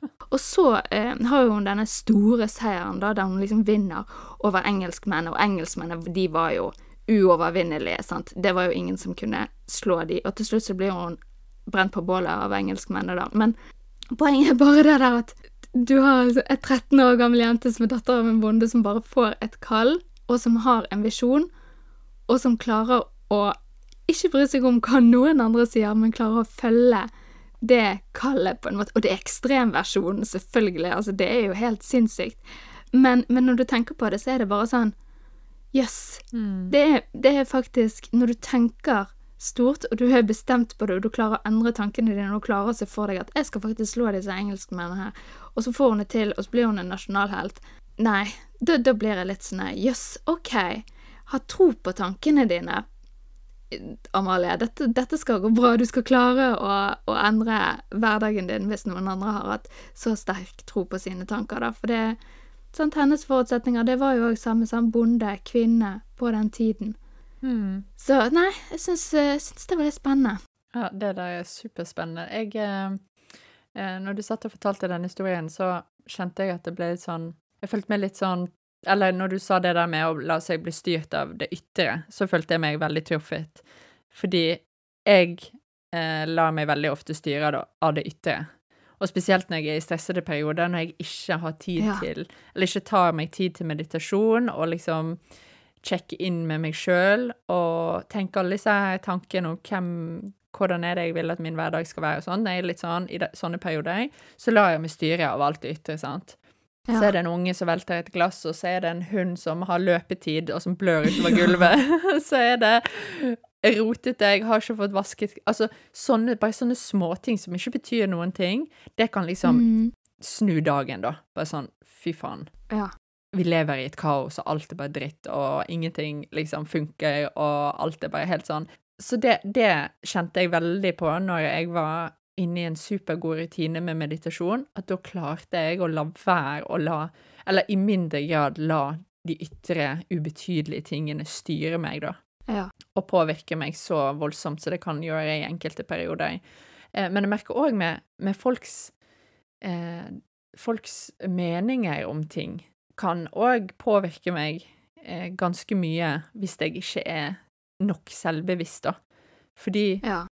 *laughs* Og så eh, har hun denne store seieren, da, der hun liksom vinner over engelskmennene. og engelskmennene, de var jo uovervinnelige, sant. Det var jo ingen som kunne slå de, og til slutt så blir hun brent på bålet av engelskmennene, da. Men poenget er bare det der at du har altså et 13 år gammel jente som er datter av en bonde, som bare får et kall, og som har en visjon, og som klarer å ikke bry seg om hva noen andre sier, men klarer å følge det kallet på en måte. Og det er ekstremversjonen, selvfølgelig, altså det er jo helt sinnssykt. Men, men, når du tenker på det, så er det bare sånn Jøss. Yes, mm. det, det, er faktisk Når du tenker stort, og du er bestemt på det, og du klarer å endre tankene dine, og du klarer å se for deg at 'jeg skal faktisk slå disse engelskmennene her', og så får hun det til, og så blir hun en nasjonalhelt Nei, da, da blir jeg litt sånn Jøss, yes, OK. Ha tro på tankene dine. Amalie, dette, dette, skal gå bra. Du skal klare å, å, endre hverdagen din hvis noen andre har hatt så sterk tro på sine tanker, da. For det, sant, hennes forutsetninger, det var jo òg samme som bonde, kvinne, på den tiden. Mm. Så nei, jeg syns, syns, det var litt spennende. Ja, det der er superspennende. Jeg eh, eh, Når du satt og fortalte den historien, så kjente jeg at det ble litt sånn Jeg følte meg litt sånn eller når du sa det der med å la seg bli styrt av det ytre, så følte jeg meg veldig truffet. Fordi jeg eh, lar meg veldig ofte styre av det ytre. Og spesielt når jeg er i stressede perioder, når jeg ikke har tid ja. til Eller ikke tar meg tid til meditasjon og liksom sjekke inn med meg sjøl og tenke alle disse tankene om hvem hvordan er det jeg vil at min hverdag skal være og sånn. Når jeg er litt sånn i de, sånne perioder, så lar jeg meg styre av alt det ytre, sant. Ja. Så er det en unge som velter et glass, og så er det en hund som har løpetid, og som blør utover gulvet. *laughs* så er det rotete, jeg har ikke fått vasket Altså sånne, bare sånne småting som ikke betyr noen ting, det kan liksom mm. snu dagen, da. Bare sånn fy faen. Ja. Vi lever i et kaos, og alt er bare dritt, og ingenting liksom funker, og alt er bare helt sånn. Så det, det kjente jeg veldig på når jeg var inne i en supergod rutine med meditasjon, at da klarte jeg å la være å la Eller i mindre grad la de ytre, ubetydelige tingene styre meg, da. Ja. Og påvirke meg så voldsomt som det kan gjøre i enkelte perioder. Eh, men jeg merker òg med, med, folks eh, Folks meninger om ting kan òg påvirke meg eh, ganske mye hvis jeg ikke er nok selvbevisst, da. Fordi ja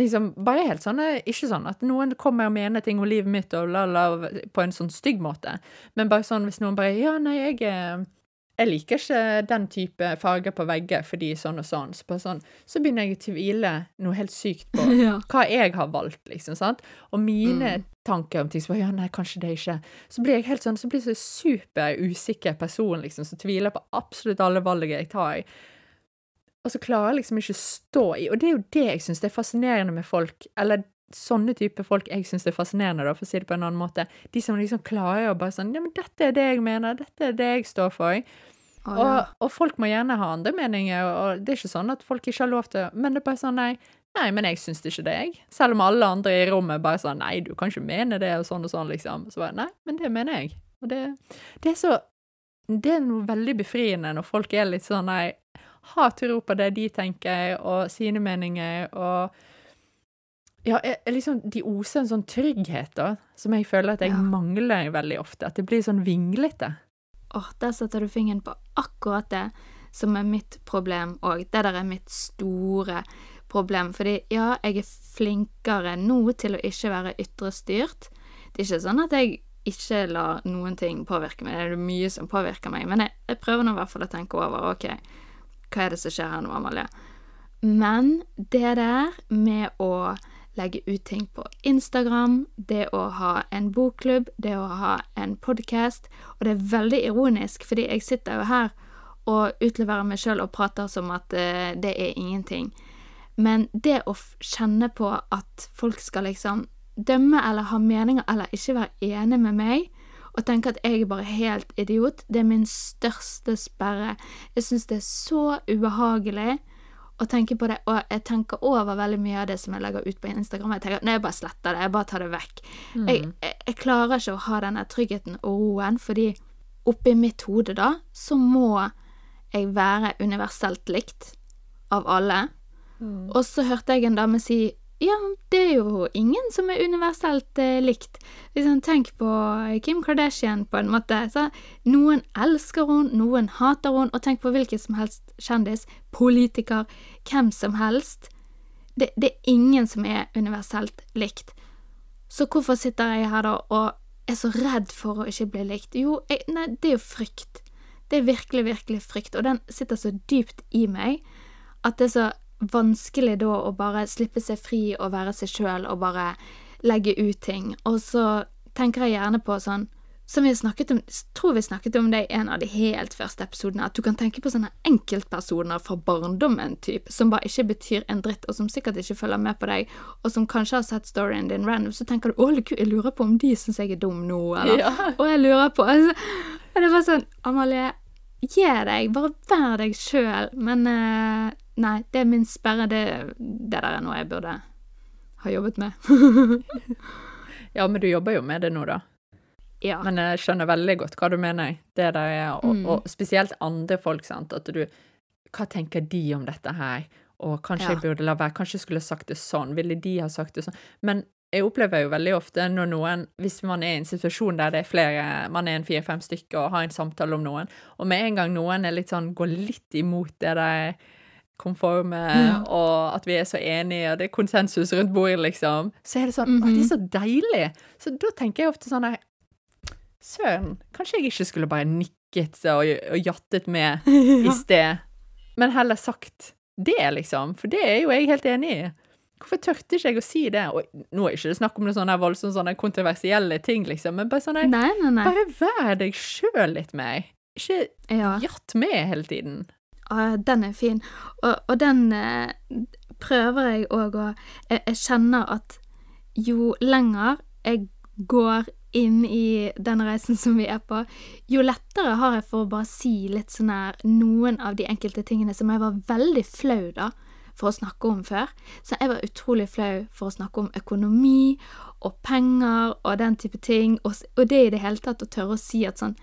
liksom bare helt sånn Ikke sånn at noen kommer og mener ting om livet mitt og la, la, på en sånn stygg måte, men bare sånn hvis noen bare Ja, nei, jeg jeg liker ikke den type farger på vegger fordi sånn og sånn. Så, sånn, så begynner jeg å tvile noe helt sykt på *laughs* ja. hva jeg har valgt, liksom. sant? Og mine mm. tanker om ting som Ja, nei, kanskje det ikke Så blir jeg helt sånn, så blir jeg så super usikker person, liksom, som tviler på absolutt alle valgene jeg tar. Og så klarer jeg liksom ikke å stå i Og det er jo det jeg syns er fascinerende med folk, eller sånne type folk jeg syns er fascinerende, da, for å si det på en annen måte. De som liksom klarer å bare sånn Ja, men dette er det jeg mener, dette er det jeg står for. Oh, ja. og, og, folk må gjerne ha andre meninger, og det er ikke sånn at folk ikke har lov til Men det er bare sånn, nei, nei, men jeg syns ikke det, jeg. Selv om alle andre i rommet bare sånn Nei, du kan ikke mene det, og sånn og sånn, liksom. Så bare Nei, men det mener jeg. Og det, det er så Det er noe veldig befriende når folk er litt sånn Nei, ha tro på det de tenker, og sine meninger, og ja, liksom, de oser en sånn trygghet, da, som jeg føler at jeg ja. mangler veldig ofte. At det blir sånn vinglete. Åh, oh, der setter du fingeren på akkurat det som er mitt problem òg. Det der er mitt store problem. Fordi ja, jeg er flinkere nå til å ikke være ytrestyrt. Det er ikke sånn at jeg ikke lar noen ting påvirke meg. Det er mye som påvirker meg, men jeg, jeg prøver nå i hvert fall å tenke over. OK, hva er det som skjer her nå, Amalie? Men det der med å legge ut ting på Instagram, det å ha en bokklubb, det å ha en podkast Og det er veldig ironisk, fordi jeg sitter jo her og utleverer meg sjøl og prater som at uh, det er ingenting. Men det å kjenne på at folk skal liksom dømme eller ha meninger eller ikke være enig med meg, og tenker at jeg er bare helt idiot, det er min største sperre. Jeg syns det er så ubehagelig å tenke på det, og jeg tenker over veldig mye av det som jeg legger ut på Instagram. Jeg tenker, Nei, jeg bare sletter det, jeg bare tar det vekk. Mm. Jeg, jeg, jeg, klarer ikke å ha denne tryggheten og roen, fordi oppi mitt hode, da, så må jeg være universelt likt av alle. Og så hørte jeg en dame si ja, det er jo ingen som er universelt eh, likt. Liksom, tenk på Kim Kardashian, på en måte. Så, noen elsker hun, noen hater hun, og tenk på hvilken som helst kjendis, politiker, hvem som helst. Det, det er ingen som er universelt likt. Så hvorfor sitter jeg her da og er så redd for å ikke bli likt? Jo, jeg, nei, det er jo frykt. Det er virkelig, virkelig frykt, og den sitter så dypt i meg at det er så vanskelig da å bare slippe seg fri og være seg sjøl og bare legge ut ting. Og så tenker jeg gjerne på sånn som vi snakket om, tror vi snakket om det i en av de helt første episodene, at du kan tenke på sånne enkeltpersoner fra barndommen, typ, som bare ikke betyr en dritt, og som sikkert ikke følger med på deg, og som kanskje har sett storyen din random, så tenker du 'Å, gud, jeg lurer på om de syns jeg er dum nå', eller Ja. 'Å, jeg lurer på' altså, Og det var sånn Amalie, gi deg, bare vær deg sjøl, men eh, Nei, det er min sperre, det, det der er noe jeg burde ha jobbet med. *laughs* Ja, men du jobber jo med det nå, da. ja. Men jeg skjønner veldig godt hva du mener. Det der er, og, Mm. og spesielt andre folk, sant. At du Hva tenker de om dette her? Og kanskje Ja. jeg burde la være. Kanskje jeg skulle sagt det sånn. Ville de ha sagt det sånn? Men jeg opplever jo veldig ofte når noen Hvis man er i en situasjon der det er flere, man er en fire-fem stykker og har en samtale om noen, og med en gang noen er litt sånn går litt imot det der konforme, mm. og at vi er så enige, og det er konsensus rundt bordet, liksom, så er det sånn Å, Mhm. det er så deilig! Så da tenker jeg ofte sånn her Søren, kanskje jeg ikke skulle bare nikket og, og jattet med *laughs* i sted, men heller sagt det, liksom. For det er jo jeg helt enig i. Hvorfor tørte ikke jeg å si det? Og nå er ikke det snakk om noen sånne voldsomt sånne kontroversielle ting, liksom, men bare sånn. Bare vær deg sjøl litt mer. Ikke Ja. jatt med hele tiden. Den er fin. Og, og den eh, prøver jeg òg å jeg, jeg kjenner at jo lenger jeg går inn i den reisen som vi er på, jo lettere har jeg for å bare si litt sånn her noen av de enkelte tingene som jeg var veldig flau da for å snakke om før. Så jeg var utrolig flau for å snakke om økonomi og penger og den type ting, og, og det i det hele tatt å tørre å si at sånn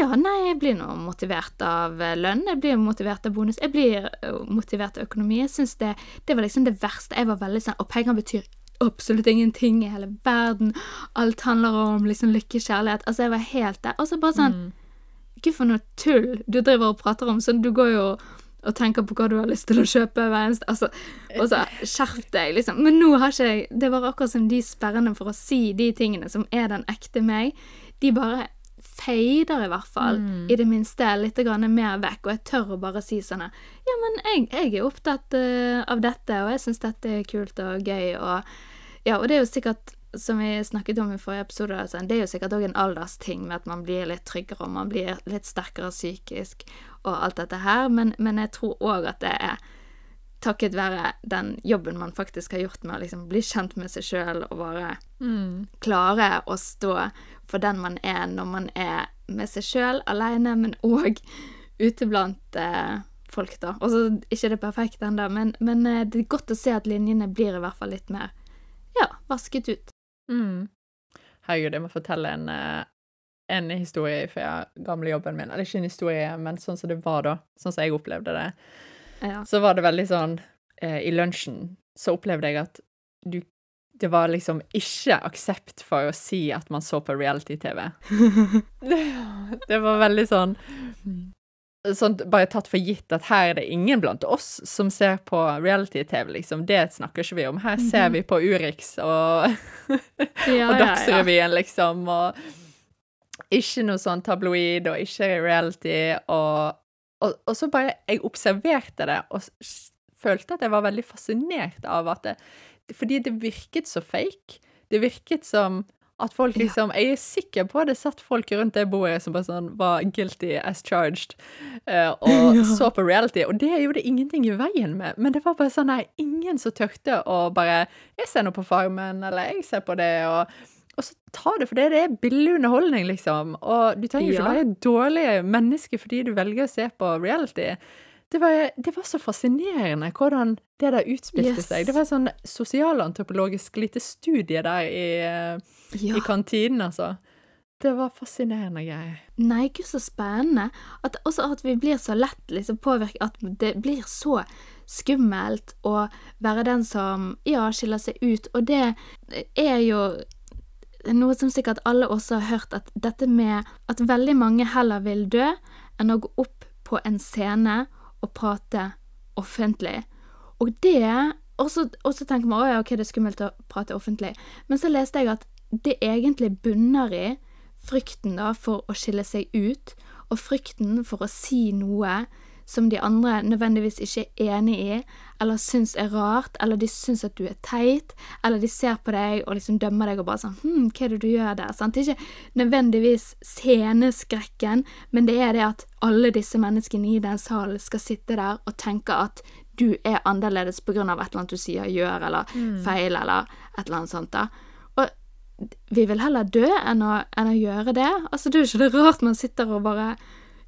ja, nei, jeg blir nå motivert av eh, lønn, jeg blir motivert av bonus, jeg blir eh, motivert av økonomi. Jeg synes det, det var liksom det verste. Jeg var veldig sånn Og penger betyr absolutt ingenting i hele verden. Alt handler om liksom lykke, kjærlighet. Altså, jeg var helt der. Og så bare sånn Gud, for noe tull du driver og prater om. Sånn, du går jo og tenker på hva du har lyst til å kjøpe hver eneste altså, Og så skjerp deg, liksom. Men nå har ikke jeg Det var akkurat som de sperrene for å si de tingene som er den ekte meg. De bare fader i hvert fall, i det minste litt mer vekk, og jeg tør å bare si sånn Ja, men jeg, jeg er opptatt uh, av dette, og jeg syns dette er kult og gøy, og Ja, og det er jo sikkert, som vi snakket om i forrige episode, altså, det er jo sikkert òg en aldersting med at man blir litt tryggere, og man blir litt sterkere psykisk, og alt dette her, men, men jeg tror òg at det er takket være den jobben man faktisk har gjort med å liksom bli kjent med seg sjøl og bare klare å stå for den man er når man er med seg sjøl alene, men òg ute blant eh, folk, da. Og så ikke det perfekte ennå, men, men eh, det er godt å se at linjene blir i hvert fall litt mer ja, vasket ut. Mm. Herregud, jeg må fortelle en, eh, en historie fra gamle jobben min. Eller ikke en historie, men sånn som det var da. Sånn som jeg opplevde det. Ja. Så var det veldig sånn eh, I lunsjen så opplevde jeg at du Det var liksom ikke aksept for å si at man så på reality-TV. det, *laughs* det var veldig sånn Sånn bare tatt for gitt at her er det ingen blant oss som ser på reality-TV, liksom. Det snakker ikke vi om. Her ser vi på Urix og *laughs* Ja, og Dagsrevyen, liksom, og ikke noe sånn tabloid, og ikke reality, og, og, og så bare Jeg observerte det, og følte at jeg var veldig fascinert av at det Fordi det virket så fake. Det virket som at folk liksom Jeg er sikker på at det satt folk rundt det bordet som bare sånn var guilty as charged, eh, og *laughs* så på reality, og det gjorde ingenting i veien med, men det var bare sånn nei, ingen som tørte å bare Jeg ser noe på Farmen, eller jeg ser på det, og og så ta det for det det er billig underholdning, liksom. Og du trenger jo ikke Ja. være et dårlig menneske fordi du velger å se på reality. Det var, det var så fascinerende hvordan det der utspilte Yes. seg. Det var et sånn sosialantropologisk lite studie der i, Ja. i kantinen, altså. Det var fascinerende greier. Nei, gud, så spennende. At, også at vi blir så lett liksom påvirket At det blir så skummelt å være den som, ja, skiller seg ut. Og det er jo noe som sikkert alle også har hørt, at dette med at veldig mange heller vil dø enn å gå opp på en scene og prate offentlig. Og det Og så tenker man å ja, ok, det er skummelt å prate offentlig. Men så leste jeg at det egentlig bunner i frykten da for å skille seg ut, og frykten for å si noe som de andre nødvendigvis ikke er enig i, eller syns er rart, eller de syns at du er teit, eller de ser på deg og liksom dømmer deg og bare sånn Hm, hva er det du gjør der? Sant? Det er ikke nødvendigvis sceneskrekken, men det er det at alle disse menneskene i den salen skal sitte der og tenke at du er annerledes av et eller annet du sier, gjør, eller feil, eller et eller annet sånt, da. Og vi vil heller dø enn å, enn å gjøre det. Altså, det er jo ikke det rart man sitter og bare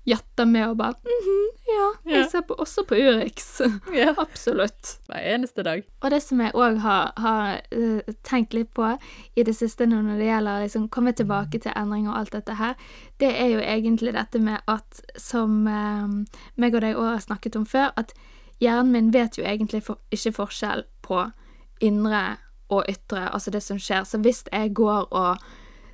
jatter med og bare mhm, ja, jeg ser på, også på Urix. *laughs* Ja. Absolutt. Hver eneste dag. Og det som jeg òg har, har eh, tenkt litt på i det siste nå når det gjelder liksom komme tilbake til endring og alt dette her, det er jo egentlig dette med at, som eh, meg og deg òg har snakket om før, at hjernen min vet jo egentlig for, ikke forskjell på indre og ytre, altså det som skjer. Så hvis jeg går og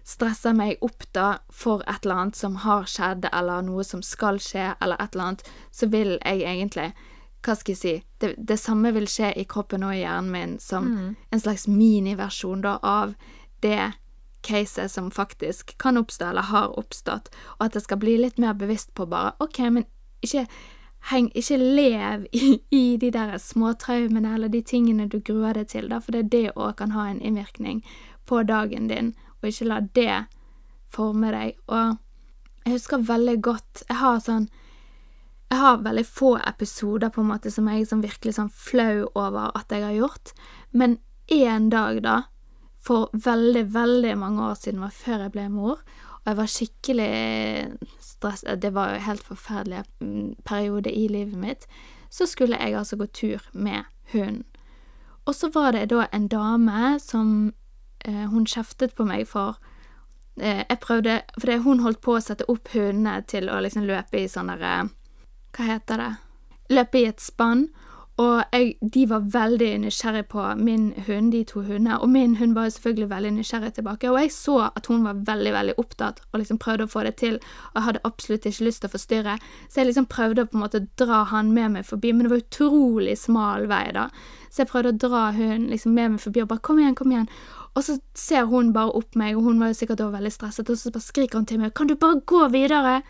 stresser meg opp da for et eller annet som har skjedd, eller noe som skal skje, eller et eller annet, så vil jeg egentlig hva skal jeg si, det, det samme vil skje i kroppen og i hjernen min som en slags miniversjon da av det caset som faktisk kan oppstå eller har oppstått, og at jeg skal bli litt mer bevisst på bare OK, men ikke heng, ikke lev i, i de der småtraumene eller de tingene du gruer deg til, da, for det, er det òg kan ha en innvirkning på dagen din, og ikke la det forme deg. Og jeg husker veldig godt Jeg har sånn jeg har veldig få episoder på en måte som jeg er sånn virkelig sånn flau over at jeg har gjort, men én dag, da, for veldig, veldig mange år siden, var før jeg ble mor, og jeg var skikkelig stresset Det var jo en helt forferdelig mm, periode i livet mitt. Så skulle jeg altså gå tur med hunden. Og så var det da en dame som Hun kjeftet på meg for eh, Jeg prøvde Fordi hun holdt på å sette opp hundene til å liksom løpe i sånn derre Hva heter det? Løpe i et spann. Og jeg, de var veldig nysgjerrig på min hund, de to hundene, og min hund var jo selvfølgelig veldig nysgjerrig tilbake. Og jeg så at hun var veldig, veldig opptatt og liksom prøvde å få det til, og jeg hadde absolutt ikke lyst til å forstyrre, så jeg liksom prøvde å på en måte dra han med meg forbi, men det var utrolig smal vei, da. Så jeg prøvde å dra hunden liksom med meg forbi og bare 'kom igjen, kom igjen'. Og så ser hun bare opp meg, og hun var jo sikkert også veldig stresset, og så bare skriker hun til meg 'kan du bare gå videre'?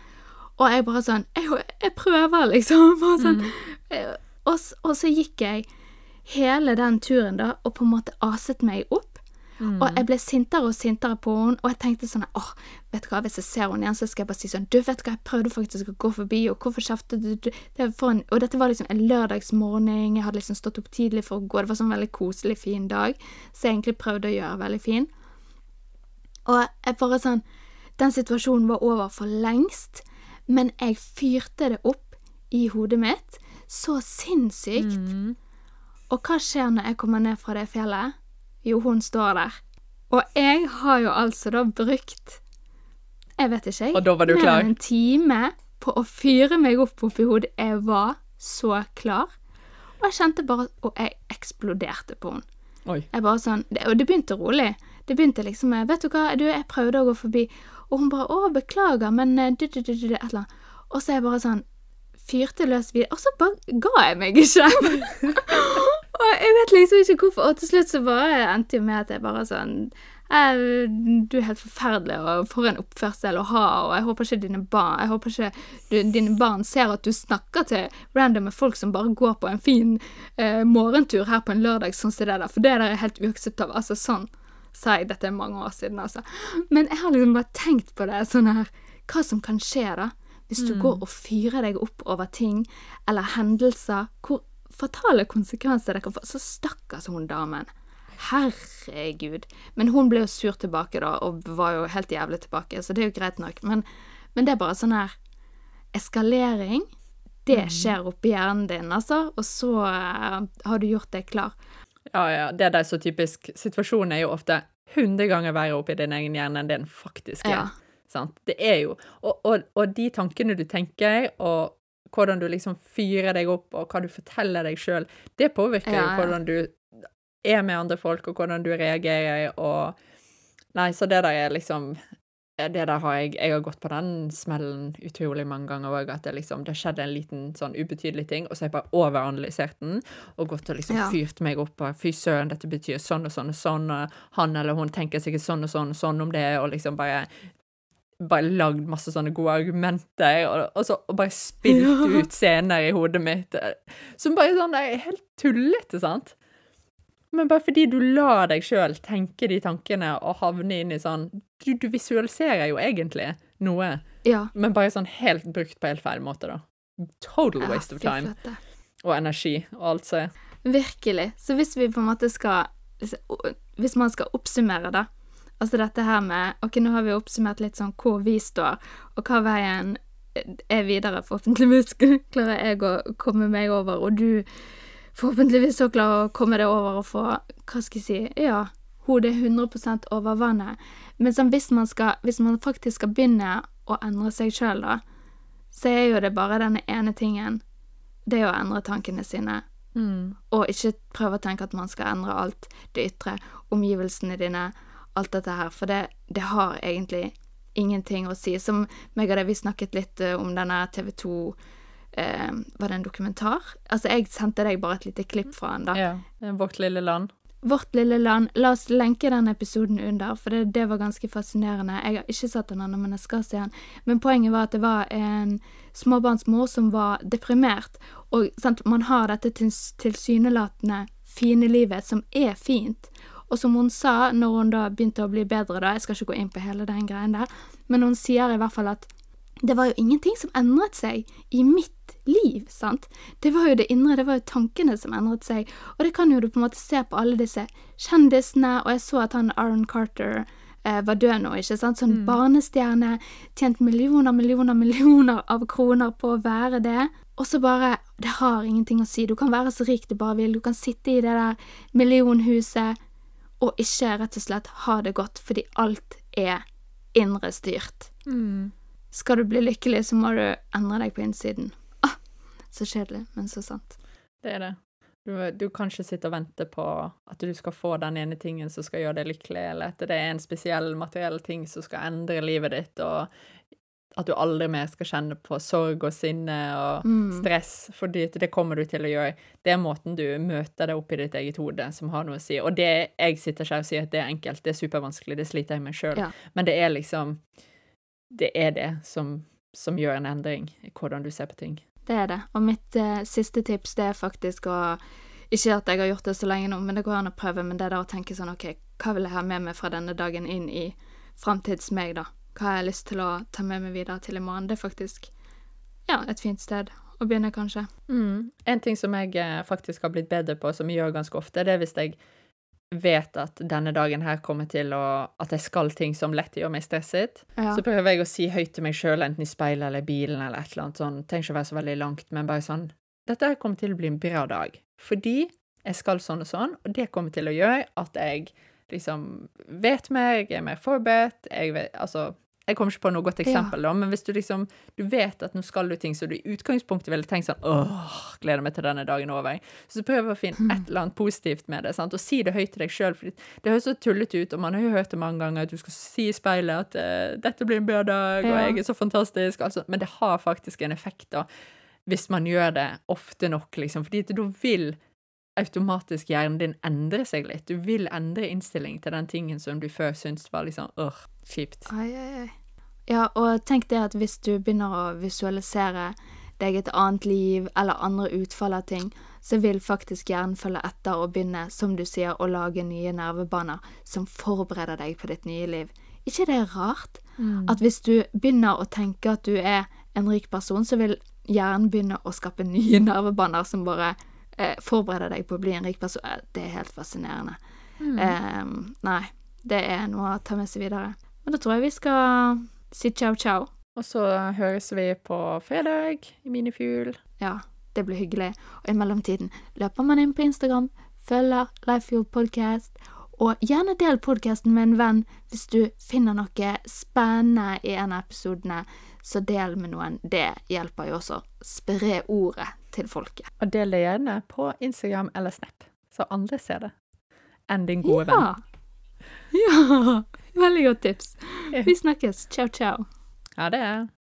Og jeg bare sånn Jeg, jeg prøver, liksom. *laughs* Bare sånn. mm. Og, og så gikk jeg hele den turen da, og på en måte aset meg opp. Og jeg ble sintere og sintere på henne, og jeg tenkte sånn åh, vet du hva, hvis jeg ser henne igjen, så skal jeg bare si sånn Du, vet du hva, jeg prøvde faktisk å gå forbi, og hvorfor kjeftet du? du det en, og dette var liksom en lørdagsmorgen, jeg hadde liksom stått opp tidlig for å gå, det var sånn veldig koselig, fin dag, så jeg egentlig prøvde å gjøre veldig fin. Og jeg bare sånn Den situasjonen var over for lengst, men jeg fyrte det opp i hodet mitt så sinnssykt. Og hva skjer når jeg kommer ned fra det fjellet? Jo, hun står der. Og jeg har jo altså da brukt Jeg vet ikke, jeg. Og da var du mer klar? enn en time på å fyre meg opp oppi hodet. Jeg var så klar. Og jeg kjente bare Og jeg eksploderte på henne. Oi. Jeg bare sånn, det, Og det begynte rolig. Det begynte liksom med 'Vet du hva, du, jeg prøvde å gå forbi', og hun bare 'Å, beklager, men eh, du, du, du, du, et eller annet'. Og så er jeg bare sånn Fyrte løs videre. Og så bare ga jeg meg ikke. *laughs* *laughs* *laughs* og jeg vet liksom ikke hvorfor. Og til slutt så bare endte jo med at jeg bare sånn Du er helt forferdelig, og for en oppførsel å ha, og jeg håper ikke dine barn Jeg håper ikke du, dine barn ser at du snakker til randomme folk som bare går på en fin eh, morgentur her på en lørdag sånn som det der, for det der er helt uakseptabelt. Altså sånn sa jeg dette er mange år siden, altså. Men jeg har liksom bare tenkt på det sånn her Hva som kan skje, da? Hvis du går og fyrer deg opp over ting eller hendelser, hvor fatale konsekvenser det kan få. Så stakkars hun damen. Herregud. Men hun ble jo sur tilbake, da, og var jo helt jævlig tilbake, så det er jo greit nok. Men, men det er bare sånn her Eskalering, det skjer oppi hjernen din, altså, og så uh, har du gjort deg klar. Ja, ja, det er det så typisk. Situasjonen er jo ofte 100 ganger verre oppi din egen hjerne enn det den faktisk er. Ja. sant. Det er jo Og, og, og de tankene du tenker, og hvordan du liksom fyrer deg opp, og hva du forteller deg sjøl, det påvirker Ja, jo ja. hvordan du er med andre folk, og hvordan du reagerer, og Nei, så det der er liksom det der har jeg Jeg har gått på den smellen utrolig mange ganger òg, at det liksom Det skjedde en liten sånn ubetydelig ting, og så har jeg bare overanalysert den og gått og liksom Ja. fyrt meg opp og Fy søren, dette betyr sånn og sånn og sånn, og han eller hun tenker sikkert sånn og sånn og sånn om det, og liksom bare bare lagd masse sånne gode argumenter, og, og så og bare spilt Ja. ut scener i hodet mitt eh, som bare sånn er helt tullete, sant? Men bare fordi du lar deg sjøl tenke de tankene og havne inn i sånn du, du visualiserer jo egentlig noe, Ja. men bare sånn helt brukt på helt feil måte, da. Total Ja, waste of time. flate. Og energi og alt så Virkelig. Så hvis vi på en måte skal Hvis man skal oppsummere, da Altså dette her med Ok, nå har vi oppsummert litt sånn hvor vi står, og hva veien er videre. Forhåpentligvis *laughs* klarer jeg å komme meg over, og du forhåpentligvis så klarer å komme deg over og få Hva skal jeg si Ja, hodet 100 over vannet. Men sånn, hvis, man skal, hvis man faktisk skal begynne å endre seg sjøl, da, så er jo det bare denne ene tingen. Det er å endre tankene sine. Og ikke prøve å tenke at man skal endre alt det ytre, omgivelsene dine, alt dette her, for det, det har egentlig ingenting å si. Som meg og deg, vi snakket litt eh, om denne TV 2 eh, Var det en dokumentar? Altså, jeg sendte deg bare et lite klipp fra den, da. Ja. Vårt lille land. Vårt lille land. La oss lenke den episoden under, for det, det var ganske fascinerende. Jeg har ikke sett den ennå, men jeg skal se den. Men poenget var at det var en småbarnsmor som var deprimert. Og sant, man har dette tilsynelatende fine livet som er fint. Og som hun sa når hun da begynte å bli bedre, da, jeg skal ikke gå inn på hele den greien der, men hun sier i hvert fall at det var jo ingenting som endret seg i mitt liv, sant? Det var jo det indre, det var jo tankene som endret seg, og det kan jo du på en måte se på alle disse kjendisene, og jeg så at han Aaron Carter eh, var død nå, ikke sant? Sånn barnestjerne, tjent millioner, millioner, millioner av kroner på å være det, og så bare, det har ingenting å si, du kan være så rik du bare vil, du kan sitte i det der millionhuset, og ikke rett og slett ha det godt, fordi alt er indre styrt. Skal du bli lykkelig, så må du endre deg på innsiden. Ah, så kjedelig, men så sant. Det er det. Du, du kan ikke sitte og vente på at du skal få den ene tingen som skal gjøre deg lykkelig, eller at det er en spesiell materiell ting som skal endre livet ditt, og at du aldri mer skal kjenne på sorg og sinne og Mm. stress, for det kommer du til å gjøre. Det er måten du møter det opp i ditt eget hode som har noe å si. Og det jeg sitter ikke og sier at det er enkelt, det er supervanskelig, det sliter jeg med sjøl, Ja. men det er liksom Det er det som, som gjør en endring i hvordan du ser på ting. Det er det. Og mitt eh, siste tips, det er faktisk å Ikke at jeg har gjort det så lenge nå, men det går an å prøve, men det er da å tenke sånn OK, hva vil jeg ha med meg fra denne dagen inn i framtids-meg, da? Hva har jeg lyst til å ta med meg videre til i morgen? Det er faktisk ja, et fint sted å begynne, kanskje. Mm. En ting som jeg eh, faktisk har blitt bedre på, som jeg gjør ganske ofte, det er hvis jeg vet at denne dagen her kommer til å At jeg skal ting som lett gjør meg stresset. Ja. Så prøver jeg å si høyt til meg sjøl, enten i speilet eller i bilen eller et eller annet sånn. Trenger ikke å være så veldig langt, men bare sånn Dette her kommer til å bli en bra dag. Fordi jeg skal sånn og sånn, og det kommer til å gjøre at jeg liksom vet mer, jeg er mer forberedt, jeg vet Altså jeg kommer ikke på noe godt eksempel, da, men hvis du liksom du vet at nå skal du ting så du i utgangspunktet ville tenkt sånn åh, gleder meg til denne dagen er over, så prøv å finne et eller annet positivt med det, sant? og si det høyt til deg sjøl, for det høres så tullete ut, og man har jo hørt det mange ganger, at du skal si i speilet at eh, 'dette blir en bra dag', og Ja. 'jeg er så fantastisk', altså, men det har faktisk en effekt, da, hvis man gjør det ofte nok, liksom, fordi da vil automatisk hjernen din endre seg litt. Du vil endre innstilling til den tingen som du før syntes var liksom åh, kjipt. Ai, ai, ai. Ja, og tenk det at hvis du begynner å visualisere deg et annet liv eller andre utfall av ting, så vil faktisk hjernen følge etter og begynne, som du sier, å lage nye nervebaner som forbereder deg på ditt nye liv. ikke det er rart? At hvis du begynner å tenke at du er en rik person, så vil hjernen begynne å skape nye nervebaner som bare eh, forbereder deg på å bli en rik person. Eh, Det er helt fascinerende. Eh, nei, det er noe å ta med seg videre. Men da tror jeg vi skal si ciao, ciao. Og så høres vi på fredag i Minifugl. Ja, det blir hyggelig. Og i mellomtiden løper man inn på Instagram, følger Lifefuel Podcast Og gjerne del podkasten med en venn hvis du finner noe spennende i en av episodene. Så del med noen. Det hjelper jo også. Spre ordet til folket. Og del det gjerne på Instagram eller Snap, så andre ser det. Enn din gode venn. Ja. ja! *laughs* Veldig godt tips. Vi snakkes. Ciao, ciao. Ha det.